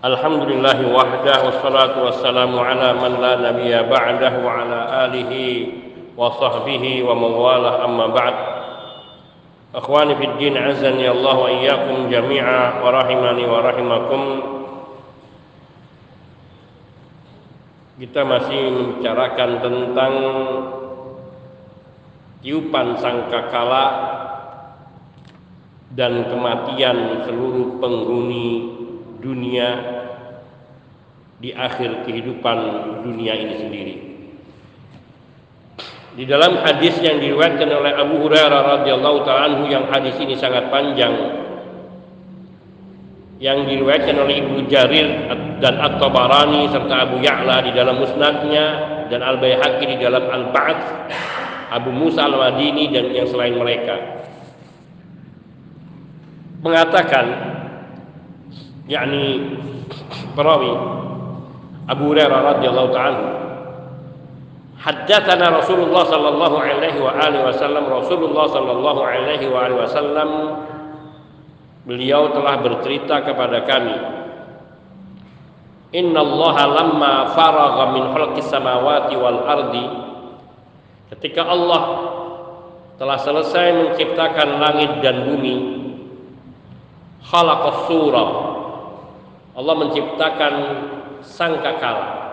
Alhamdulillah wahdah wassalatu wassalamu ala man la nabiyya ba'dah wa ala alihi wa sahbihi wa mawalah amma ba'd. Akhwani fid din azani Allah wa iyyakum jami'a wa rahimani wa rahimakum. Kita masih membicarakan tentang tiupan sangkakala dan kematian seluruh penghuni dunia di akhir kehidupan dunia ini sendiri. Di dalam hadis yang diriwayatkan oleh Abu Hurairah radhiyallahu taala yang hadis ini sangat panjang yang diriwayatkan oleh Ibnu Jarir dan At-Tabarani serta Abu Ya'la di dalam musnadnya dan Al-Baihaqi di dalam Al-Ba'ats Abu Musa Al-Madini dan yang selain mereka mengatakan yakni perawi Abu Hurairah radhiyallahu taala Haddatsana Rasulullah sallallahu alaihi wa alihi wasallam. Rasulullah sallallahu alaihi wa alihi wasallam beliau telah bercerita kepada kami Inna Allah lamma faragha min khalqis samawati wal ardi ketika Allah telah selesai menciptakan langit dan bumi khalaqas surah Allah menciptakan sangkakala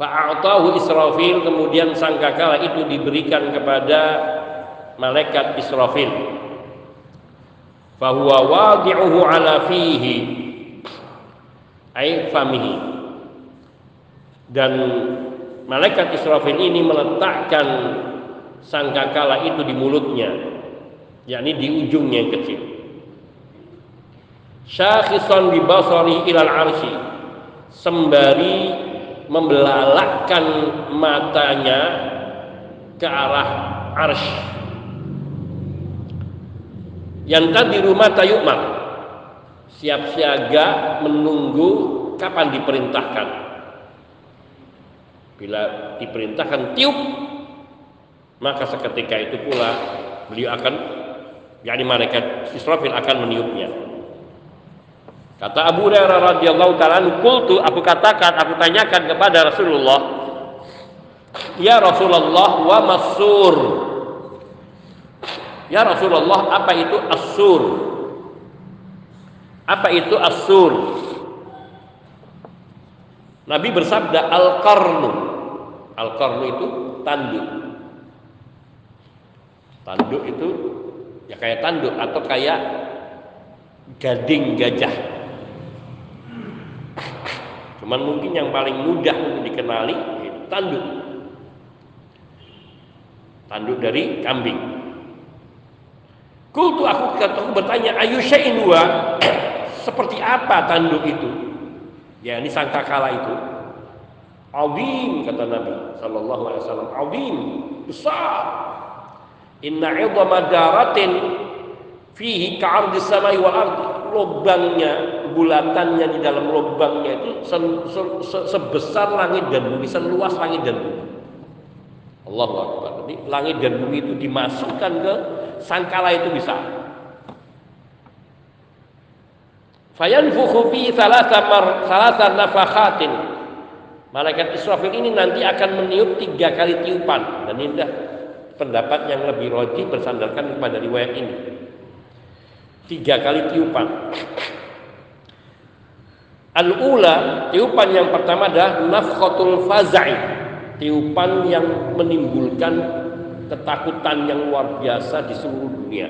fa'atahu Israfil kemudian sangkakala itu diberikan kepada malaikat Israfil. Fahuwa wadi'uhu ala fihi ay famihi. Dan malaikat Israfil ini meletakkan sangkakala itu di mulutnya yakni di ujungnya yang kecil syakhisan bi basari ilal arsy sembari membelalakkan matanya ke arah arsy yang tadi rumah tayumak siap siaga menunggu kapan diperintahkan. Bila diperintahkan tiup maka seketika itu pula beliau akan yakni malaikat Israfil akan meniupnya Kata Abu Hurairah radhiyallahu taala qultu aku katakan aku tanyakan kepada Rasulullah Ya Rasulullah wa masur Ya Rasulullah apa itu asur Apa itu asur Nabi bersabda al-qarnu. Al-qarnu itu tanduk. Tanduk itu ya kayak tanduk atau kayak gading gajah Cuman mungkin yang paling mudah untuk dikenali yaitu tanduk. Tanduk dari kambing. Kultu aku kataku bertanya ayu syai'in wa seperti apa tanduk itu? Ya ini sangkakala itu. Azim kata Nabi sallallahu alaihi wasallam. Azim besar. Inna 'idhama daratin fihi ka'ardis samai wal ardi. Lubangnya bulatannya di dalam lubangnya itu se se se sebesar langit dan bumi, seluas langit dan bumi. Allahu Akbar. Jadi langit dan bumi itu dimasukkan ke sangkala itu bisa. Fayanfukhu fi thalatha thalatha nafakhatin. Malaikat Israfil ini nanti akan meniup tiga kali tiupan dan ini pendapat yang lebih roji bersandarkan kepada riwayat ini. Tiga kali tiupan. Al-ula, tiupan yang pertama adalah nafkhatul faza'i. Tiupan yang menimbulkan ketakutan yang luar biasa di seluruh dunia.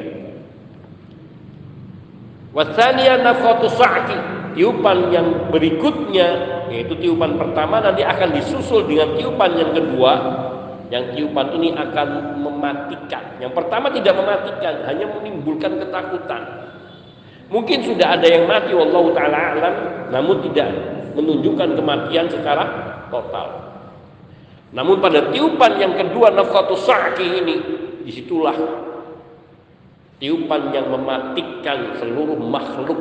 Wasania nafkhatus sa'ki. Tiupan yang berikutnya yaitu tiupan pertama nanti akan disusul dengan tiupan yang kedua yang tiupan ini akan mematikan. Yang pertama tidak mematikan, hanya menimbulkan ketakutan. Mungkin sudah ada yang mati wallahu taala alam namun tidak menunjukkan kematian secara total. Namun pada tiupan yang kedua nafkatu sa'ki ini di situlah tiupan yang mematikan seluruh makhluk.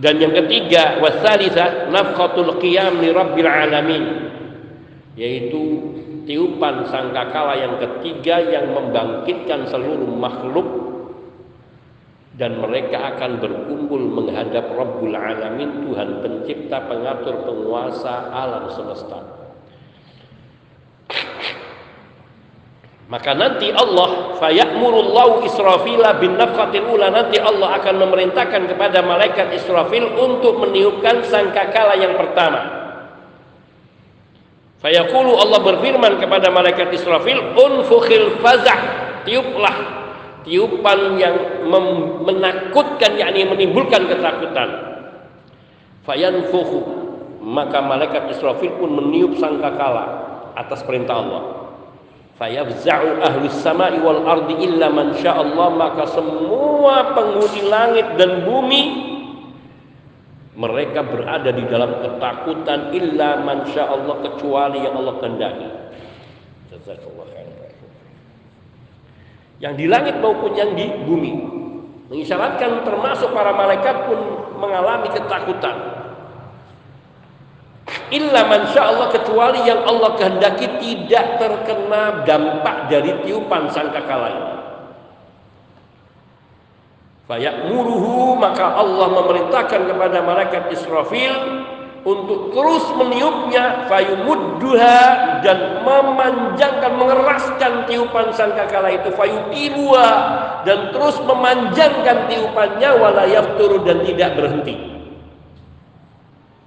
Dan yang ketiga wasalisa nafkhatul qiyam li rabbil alamin yaitu tiupan sangkakala yang ketiga yang membangkitkan seluruh makhluk dan mereka akan berkumpul menghadap Rabbul Alamin Tuhan pencipta pengatur penguasa alam semesta. Maka nanti Allah fayamurullahu Israfila bin nafkhatil ula nanti Allah akan memerintahkan kepada malaikat Israfil untuk meniupkan sangkakala yang pertama. Fayaqulu Allah berfirman kepada malaikat Israfil unfukhil fazah tiuplah tiupan yang menakutkan yakni menimbulkan ketakutan. Fayanfukhu maka malaikat Israfil pun meniup sangkakala atas perintah Allah. Fayafza'u ahlus sama'i wal ardi illa man Allah maka semua penghuni langit dan bumi mereka berada di dalam ketakutan illa man Allah kecuali yang Allah kehendaki. Jazakallahu yang di langit maupun yang di bumi. Mengisyaratkan termasuk para malaikat pun mengalami ketakutan. Illa mansya Allah kecuali yang Allah kehendaki tidak terkena dampak dari tiupan sangkakala ini. Fayakmuruhu maka Allah memerintahkan kepada malaikat Israfil untuk terus meniupnya fayumudduha dan memanjangkan mengeraskan tiupan sangkakala itu fayutilua dan terus memanjangkan tiupannya wala yaftur dan tidak berhenti.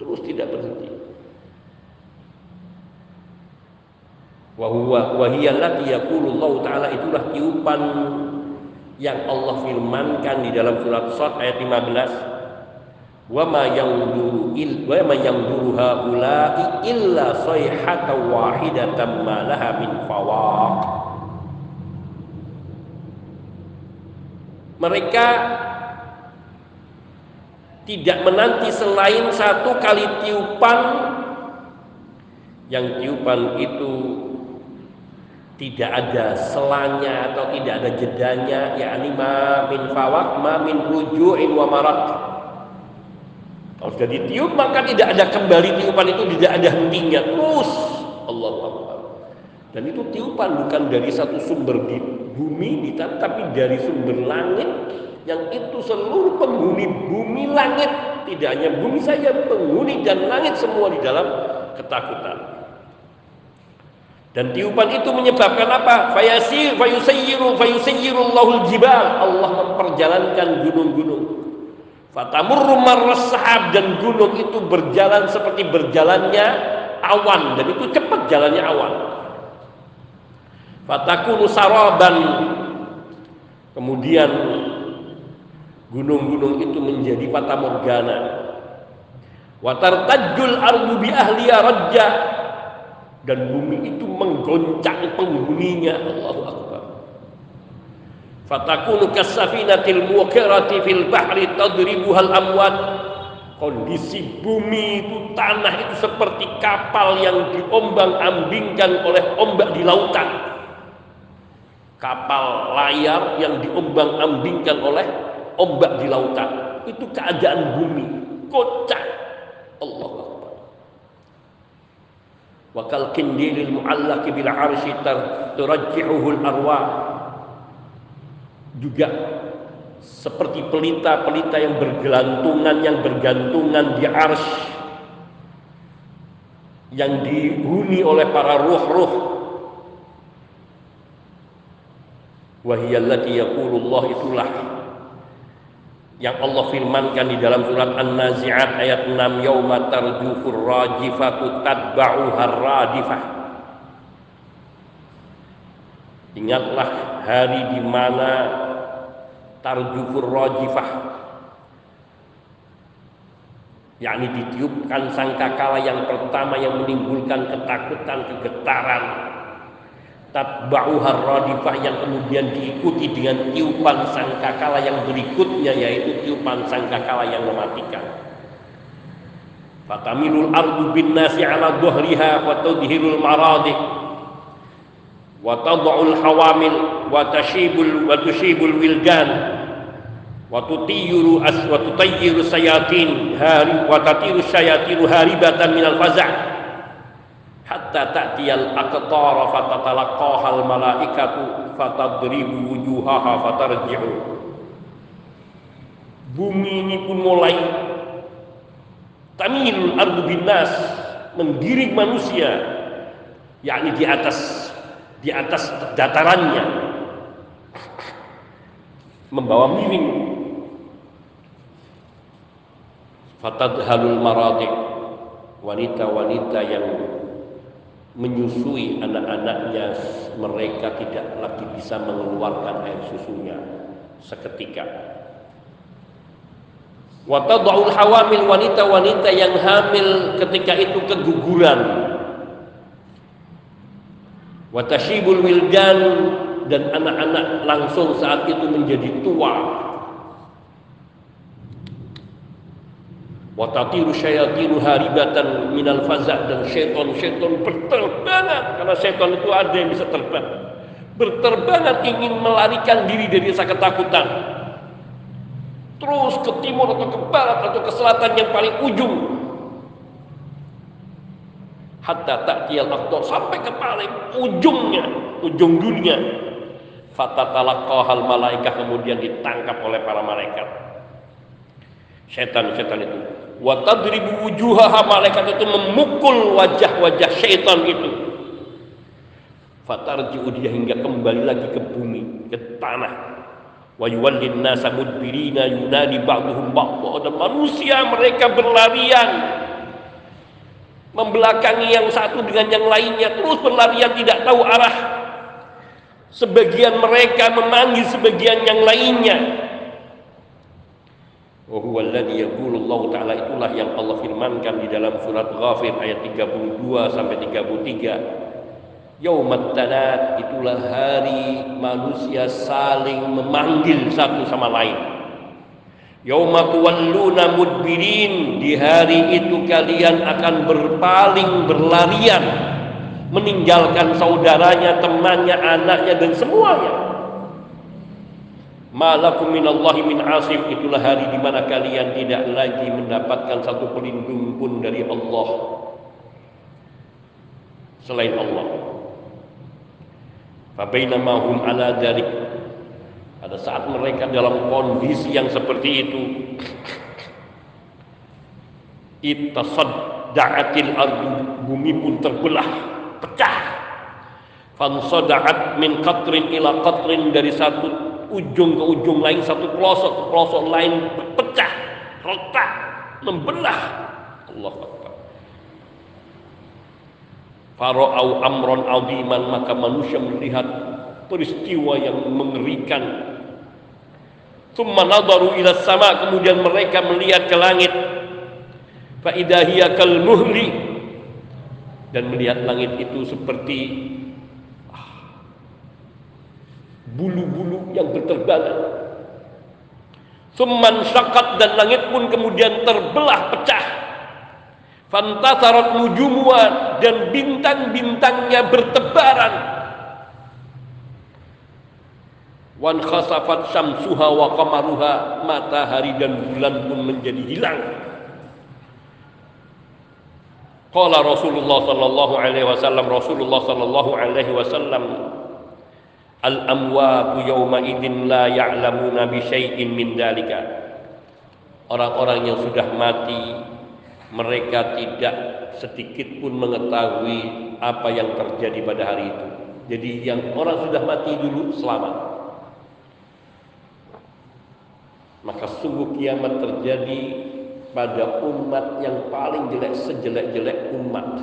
Terus tidak berhenti. Wa huwa wa hiya allati yaqulu Allah taala itulah tiupan yang Allah firmankan di dalam surat Sad ayat 15 wa ma yanzuru il wa ma yanzuru haula'i illa sayhatan wahidatan ma laha min fawaq. Mereka tidak menanti selain satu kali tiupan. Yang tiupan itu tidak ada selanya atau tidak ada jedanya yakni ma min fawaq ma min ruju'in wa marat kalau sudah ditiup maka tidak ada kembali tiupan itu tidak ada hentinya terus Allah Akbar. Dan itu tiupan bukan dari satu sumber di bumi tapi dari sumber langit yang itu seluruh penghuni bumi langit tidak hanya bumi saja penghuni dan langit semua di dalam ketakutan. Dan tiupan itu menyebabkan apa? Fayasir, fayusayyiru, fayusayyirullahu jibal. Allah memperjalankan gunung-gunung. Fatamurru marras sahab dan gunung itu berjalan seperti berjalannya awan dan itu cepat jalannya awan. Fatakunu saraban kemudian gunung-gunung itu menjadi fata morgana. Watartajul ardu bi ahliya rajja dan bumi itu menggoncang penghuninya Allahu akbar fatakunu kasafinatil muqirati fil bahri tadribuhal amwat. Kondisi bumi itu tanah itu seperti kapal yang diombang-ambingkan oleh ombak di lautan. Kapal layar yang diombang-ambingkan oleh ombak di lautan. Itu keadaan bumi. Kocak. Allah Akbar. Wa kal kindilil muallaq bil arsy turajjihuhu al arwah juga seperti pelita-pelita yang bergelantungan yang bergantungan di ars yang dihuni oleh para ruh-ruh. Wahiyallati yaqulullah itulah yang Allah firmankan di dalam surat An-Nazi'at ayat 6 yauma tarjufur rajifatu tatba'uha radifah Ingatlah hari di mana tarjufur rajifah. Yakni ditiupkan sangkakala yang pertama yang menimbulkan ketakutan kegetaran. Tatba'uhar radifah yang kemudian diikuti dengan tiupan sangkakala yang berikutnya yaitu tiupan sangkakala yang mematikan. Fatamilul ardu bin nasi ala dhuhriha wa tudhirul maradi wa tad'ul hawamil wa tashibul wa tushibul wildan wa tutiyuru as wa tutayyiru sayatin hari wa tatiru sayatiru haribatan minal faza' hatta ta'tiyal aqtara fatatalaqaha al malaikatu fatadribu wujuhaha fatarji'u. Bumi ini pun mulai tamil ardu binas menggiring manusia yakni di atas di atas datarannya. Membawa miring fatadhalul wanita-wanita yang menyusui anak-anaknya mereka tidak lagi bisa mengeluarkan air susunya seketika. Watadul hawamil wanita-wanita yang hamil ketika itu keguguran. Watashibul wildan dan anak-anak langsung saat itu menjadi tua Watatiru syayatinu haribatan minal faza dan syaitan-syaitan berterbangan karena syaitan itu ada yang bisa terbang. Berterbangan ingin melarikan diri dari rasa ketakutan. Terus ke timur atau ke barat atau ke selatan yang paling ujung. Hatta ta'tiyal aqdar sampai ke paling ujungnya, ujung dunia. Fatatalaqahal malaikah kemudian ditangkap oleh para malaikat. Setan-setan itu. Wa tadribu wujuhaha malaikat itu memukul wajah-wajah syaitan itu. Fatarji'u dia hingga kembali lagi ke bumi ke tanah. Wa yuwallin nasa mudbirina yunadi ba'duhum ba'dha dan manusia mereka berlarian. Membelakangi yang satu dengan yang lainnya terus berlarian tidak tahu arah. Sebagian mereka memanggil sebagian yang lainnya wa huwa alladhi yaqulu Allah taala itulah yang Allah firmankan di dalam surat Ghafir ayat 32 sampai 33 Yaumat tanat itulah hari manusia saling memanggil satu sama lain. Yauma tuwalluna mudbirin di hari itu kalian akan berpaling berlarian meninggalkan saudaranya, temannya, anaknya dan semuanya Malakum minallahi min asim. Itulah hari di mana kalian tidak lagi mendapatkan satu pelindung pun dari Allah. Selain Allah. Fabainama hum ala dzalik pada saat mereka dalam kondisi yang seperti itu itasadda'atil ardu. Bumi pun terbelah pecah. Fansada'at min qatrin ila qatrin dari satu ujung ke ujung lain satu pelosok ke pelosok lain pecah retak membelah. Allah Akbar. Fara'au amron aziman maka manusia melihat peristiwa yang mengerikan. Thumma ila sama kemudian mereka melihat ke langit. Fa idahiyya kal muhli dan melihat langit itu seperti bulu-bulu yang berterbangan. Summan syakat dan langit pun kemudian terbelah pecah. Fantasarat nujumuha dan bintang-bintangnya bertebaran. Wan khasafat syamsuha wa qamaruha matahari dan bulan pun menjadi hilang. Qala Rasulullah sallallahu alaihi wasallam Rasulullah sallallahu alaihi wasallam al amwatu yawma idin la ya'lamuna bi syai'in min dalika orang-orang yang sudah mati mereka tidak sedikit pun mengetahui apa yang terjadi pada hari itu. Jadi yang orang sudah mati dulu selamat. Maka sungguh kiamat terjadi pada umat yang paling jelek sejelek-jelek umat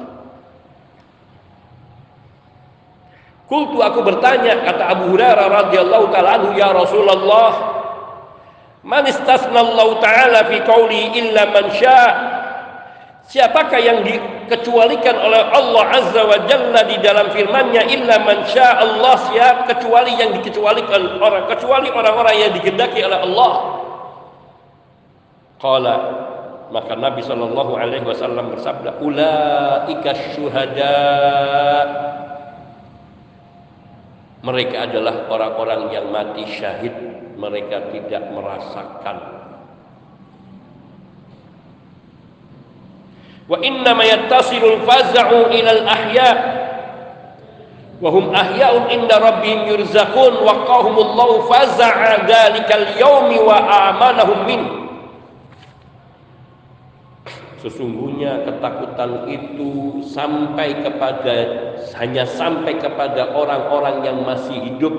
Kultu aku bertanya kata Abu Hurairah radhiyallahu taala anhu ya Rasulullah Man istasnallahu taala fi qauli illa man syaa? Siapakah yang dikecualikan oleh Allah Azza wa Jalla di dalam firman-Nya illa man syaa Allah? Siap kecuali yang dikecualikan orang kecuali orang-orang yang digendaki oleh Allah. Qala maka Nabi sallallahu alaihi wasallam bersabda ulaika syuhada mereka adalah orang-orang yang mati syahid. Mereka tidak merasakan. Wa inna yattasilul faza'u ilal ahya wa hum ahya'un inda rabbihim yurzaqun wa qahumullahu faza'a dzalikal yaumi wa amanahum min Sesungguhnya ketakutan itu sampai kepada hanya sampai kepada orang-orang yang masih hidup.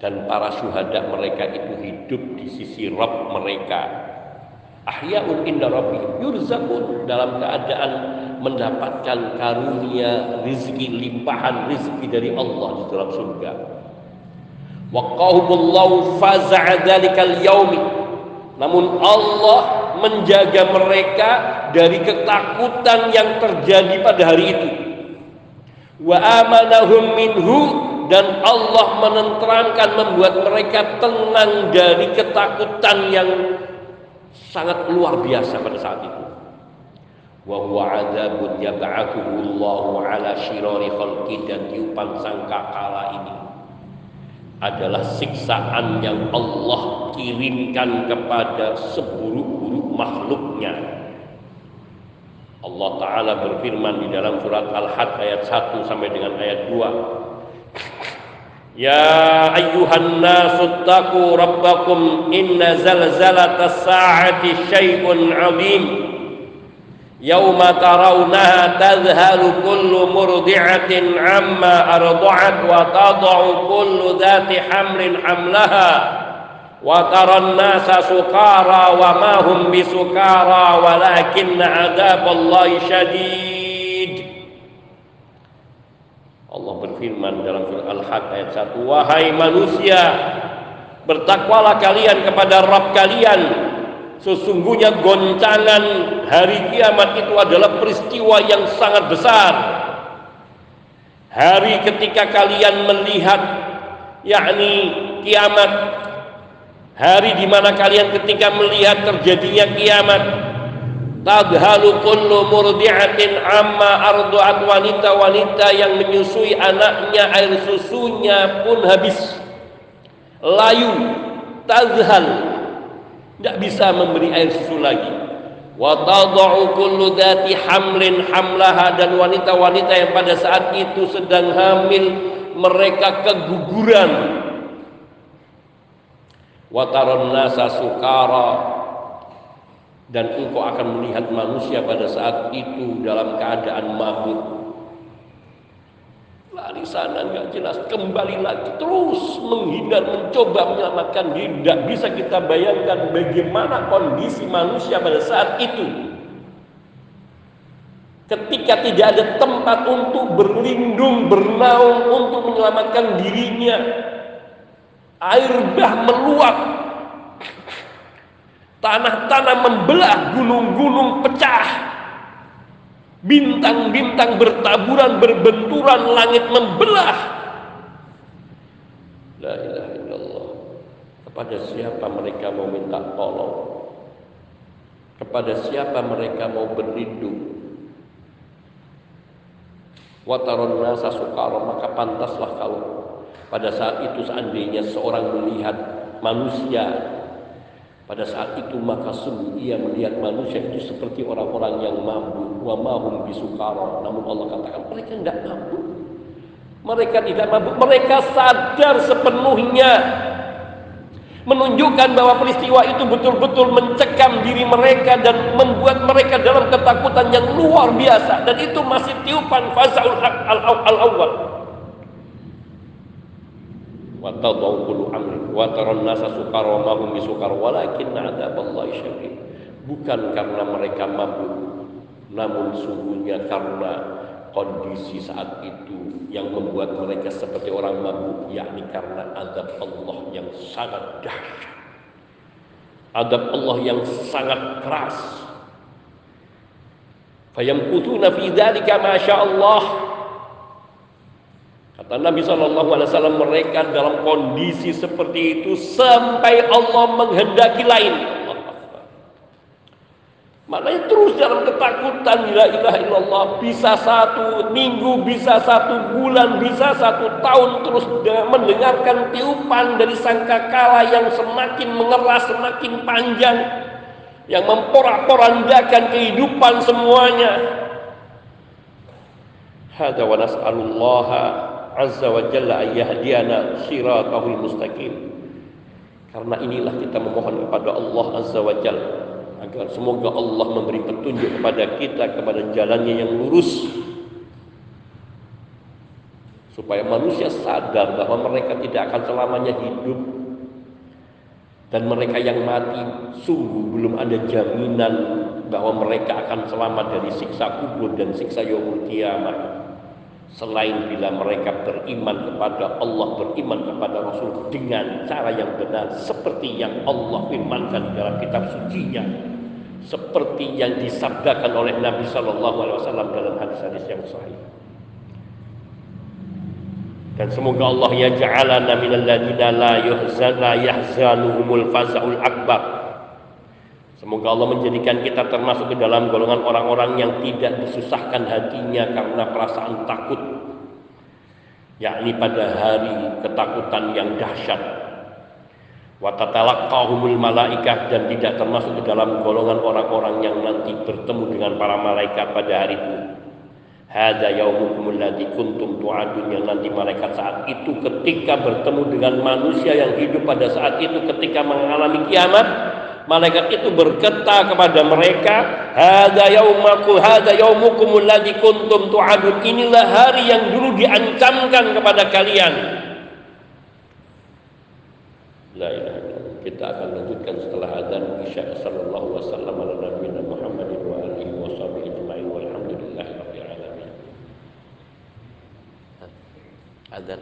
Dan para syuhada mereka itu hidup di sisi Rabb mereka. Ahyaun inda rabbihim yurzaqun. Dalam keadaan mendapatkan karunia rizki limpahan rizki dari Allah di dalam surga. Waqahumullahu faza'a dzalikal yaumi. Namun Allah menjaga mereka dari ketakutan yang terjadi pada hari itu. Wa amanahum minhu dan Allah menenteramkan membuat mereka tenang dari ketakutan yang sangat luar biasa pada saat itu. Wa huwa adzabun ala syirari khalqi dan tiupan sangkakala ini adalah siksaan yang Allah kirimkan kepada seburuk-buruk makhluknya. Allah Ta'ala berfirman di dalam surat Al-Had ayat 1 sampai dengan ayat 2. Ya ayyuhan nasu rabbakum inna zalzalatas sa'ati syai'un 'azim. Yauma tarawnaha tadhhalu kullu murdi'atin amma arda'at wa tad'u kullu dhati hamlin hamlaha wa sukara wa bisukara syadid Allah berfirman dalam surah Al-Haq ayat 1 wahai manusia bertakwalah kalian kepada Rabb kalian. Sesungguhnya goncangan hari kiamat itu adalah peristiwa yang sangat besar. Hari ketika kalian melihat yakni kiamat hari di mana kalian ketika melihat terjadinya kiamat Tadhalu kullu murdi'atin amma ardu'at wanita-wanita yang menyusui anaknya air susunya pun habis. Layu, tazhal, tidak bisa memberi air susu lagi. Wa tadau kullu dhati hamlin hamlaha dan wanita-wanita yang pada saat itu sedang hamil mereka keguguran. Wa nasa sukara. Dan engkau akan melihat manusia pada saat itu dalam keadaan mabuk. Lari sana nggak jelas. Kembali lagi terus menghindar mencoba menyelamatkan diri. Tidak bisa kita bayangkan bagaimana kondisi manusia pada saat itu. Ketika tidak ada tempat untuk berlindung bernaung untuk menyelamatkan dirinya air bah meluap Tanah-tanah membelah, gunung-gunung pecah. Bintang-bintang bertaburan, berbenturan, langit membelah. La ilaha illallah. Kepada siapa mereka mau minta tolong? Kepada siapa mereka mau berlindung? Wataron nasa maka pantaslah kalau pada saat itu seandainya seorang melihat manusia pada saat itu maka sungguh ia melihat manusia itu seperti orang-orang yang mabuk wa mahum bisukara. Namun Allah katakan mereka tidak mabuk. Mereka tidak mabuk, mereka sadar sepenuhnya. Menunjukkan bahwa peristiwa itu betul-betul mencekam diri mereka dan membuat mereka dalam ketakutan yang luar biasa. Dan itu masih tiupan fazaul al-awwal wa tadau kullu amri wa taran nasa sukar wa ma hum bisukar walakin syadid bukan karena mereka mabuk namun sungguhnya karena kondisi saat itu yang membuat mereka seperti orang mabuk yakni karena azab Allah yang sangat dahsyat. Azab Allah yang sangat keras. Fayamkutuna fi dzalika ma Allah Kata Nabi Wasallam mereka dalam kondisi seperti itu sampai Allah menghendaki lain. Maknanya terus dalam ketakutan La ilaha illallah Bisa satu minggu, bisa satu bulan, bisa satu tahun Terus mendengarkan tiupan dari sangkakala yang semakin mengeras, semakin panjang yang memporak-porandakan kehidupan semuanya. Hada wa nas'alullaha azza wa jalla ayyahdiyana siratahul mustaqim. Karena inilah kita memohon kepada Allah azza wa jalla agar semoga Allah memberi petunjuk kepada kita kepada jalannya yang lurus supaya manusia sadar bahwa mereka tidak akan selamanya hidup dan mereka yang mati sungguh belum ada jaminan bahwa mereka akan selamat dari siksa kubur dan siksa yaumul kiamat selain bila mereka beriman kepada Allah beriman kepada Rasul dengan cara yang benar seperti yang Allah firmankan dalam kitab sucinya seperti yang disabdakan oleh Nabi Shallallahu Alaihi Wasallam dalam hadis-hadis yang sahih. Dan semoga Allah ya ja'alana minal ladina la yahzanuhumul fazaul akbar Semoga Allah menjadikan kita termasuk ke dalam golongan orang-orang yang tidak disusahkan hatinya karena perasaan takut. Yakni pada hari ketakutan yang dahsyat. Wa tatalaqahumul malaikat dan tidak termasuk ke dalam golongan orang-orang yang nanti bertemu dengan para malaikat pada hari itu. Hada yaumukum alladzi kuntum tu'adun yang nanti malaikat saat itu ketika bertemu dengan manusia yang hidup pada saat itu ketika mengalami kiamat Malaikat itu berkata kepada mereka, "Hadza yaumakum hadza yaumukum alladzi kuntum tu'adun." Inilah hari yang dulu diancamkan kepada kalian. Ilaha Kita akan lanjutkan setelah adzan Isya sallallahu wasallam ala nabiyina Muhammad wa alihi wa sahbihi ajma'in walhamdulillahi alamin. Adzan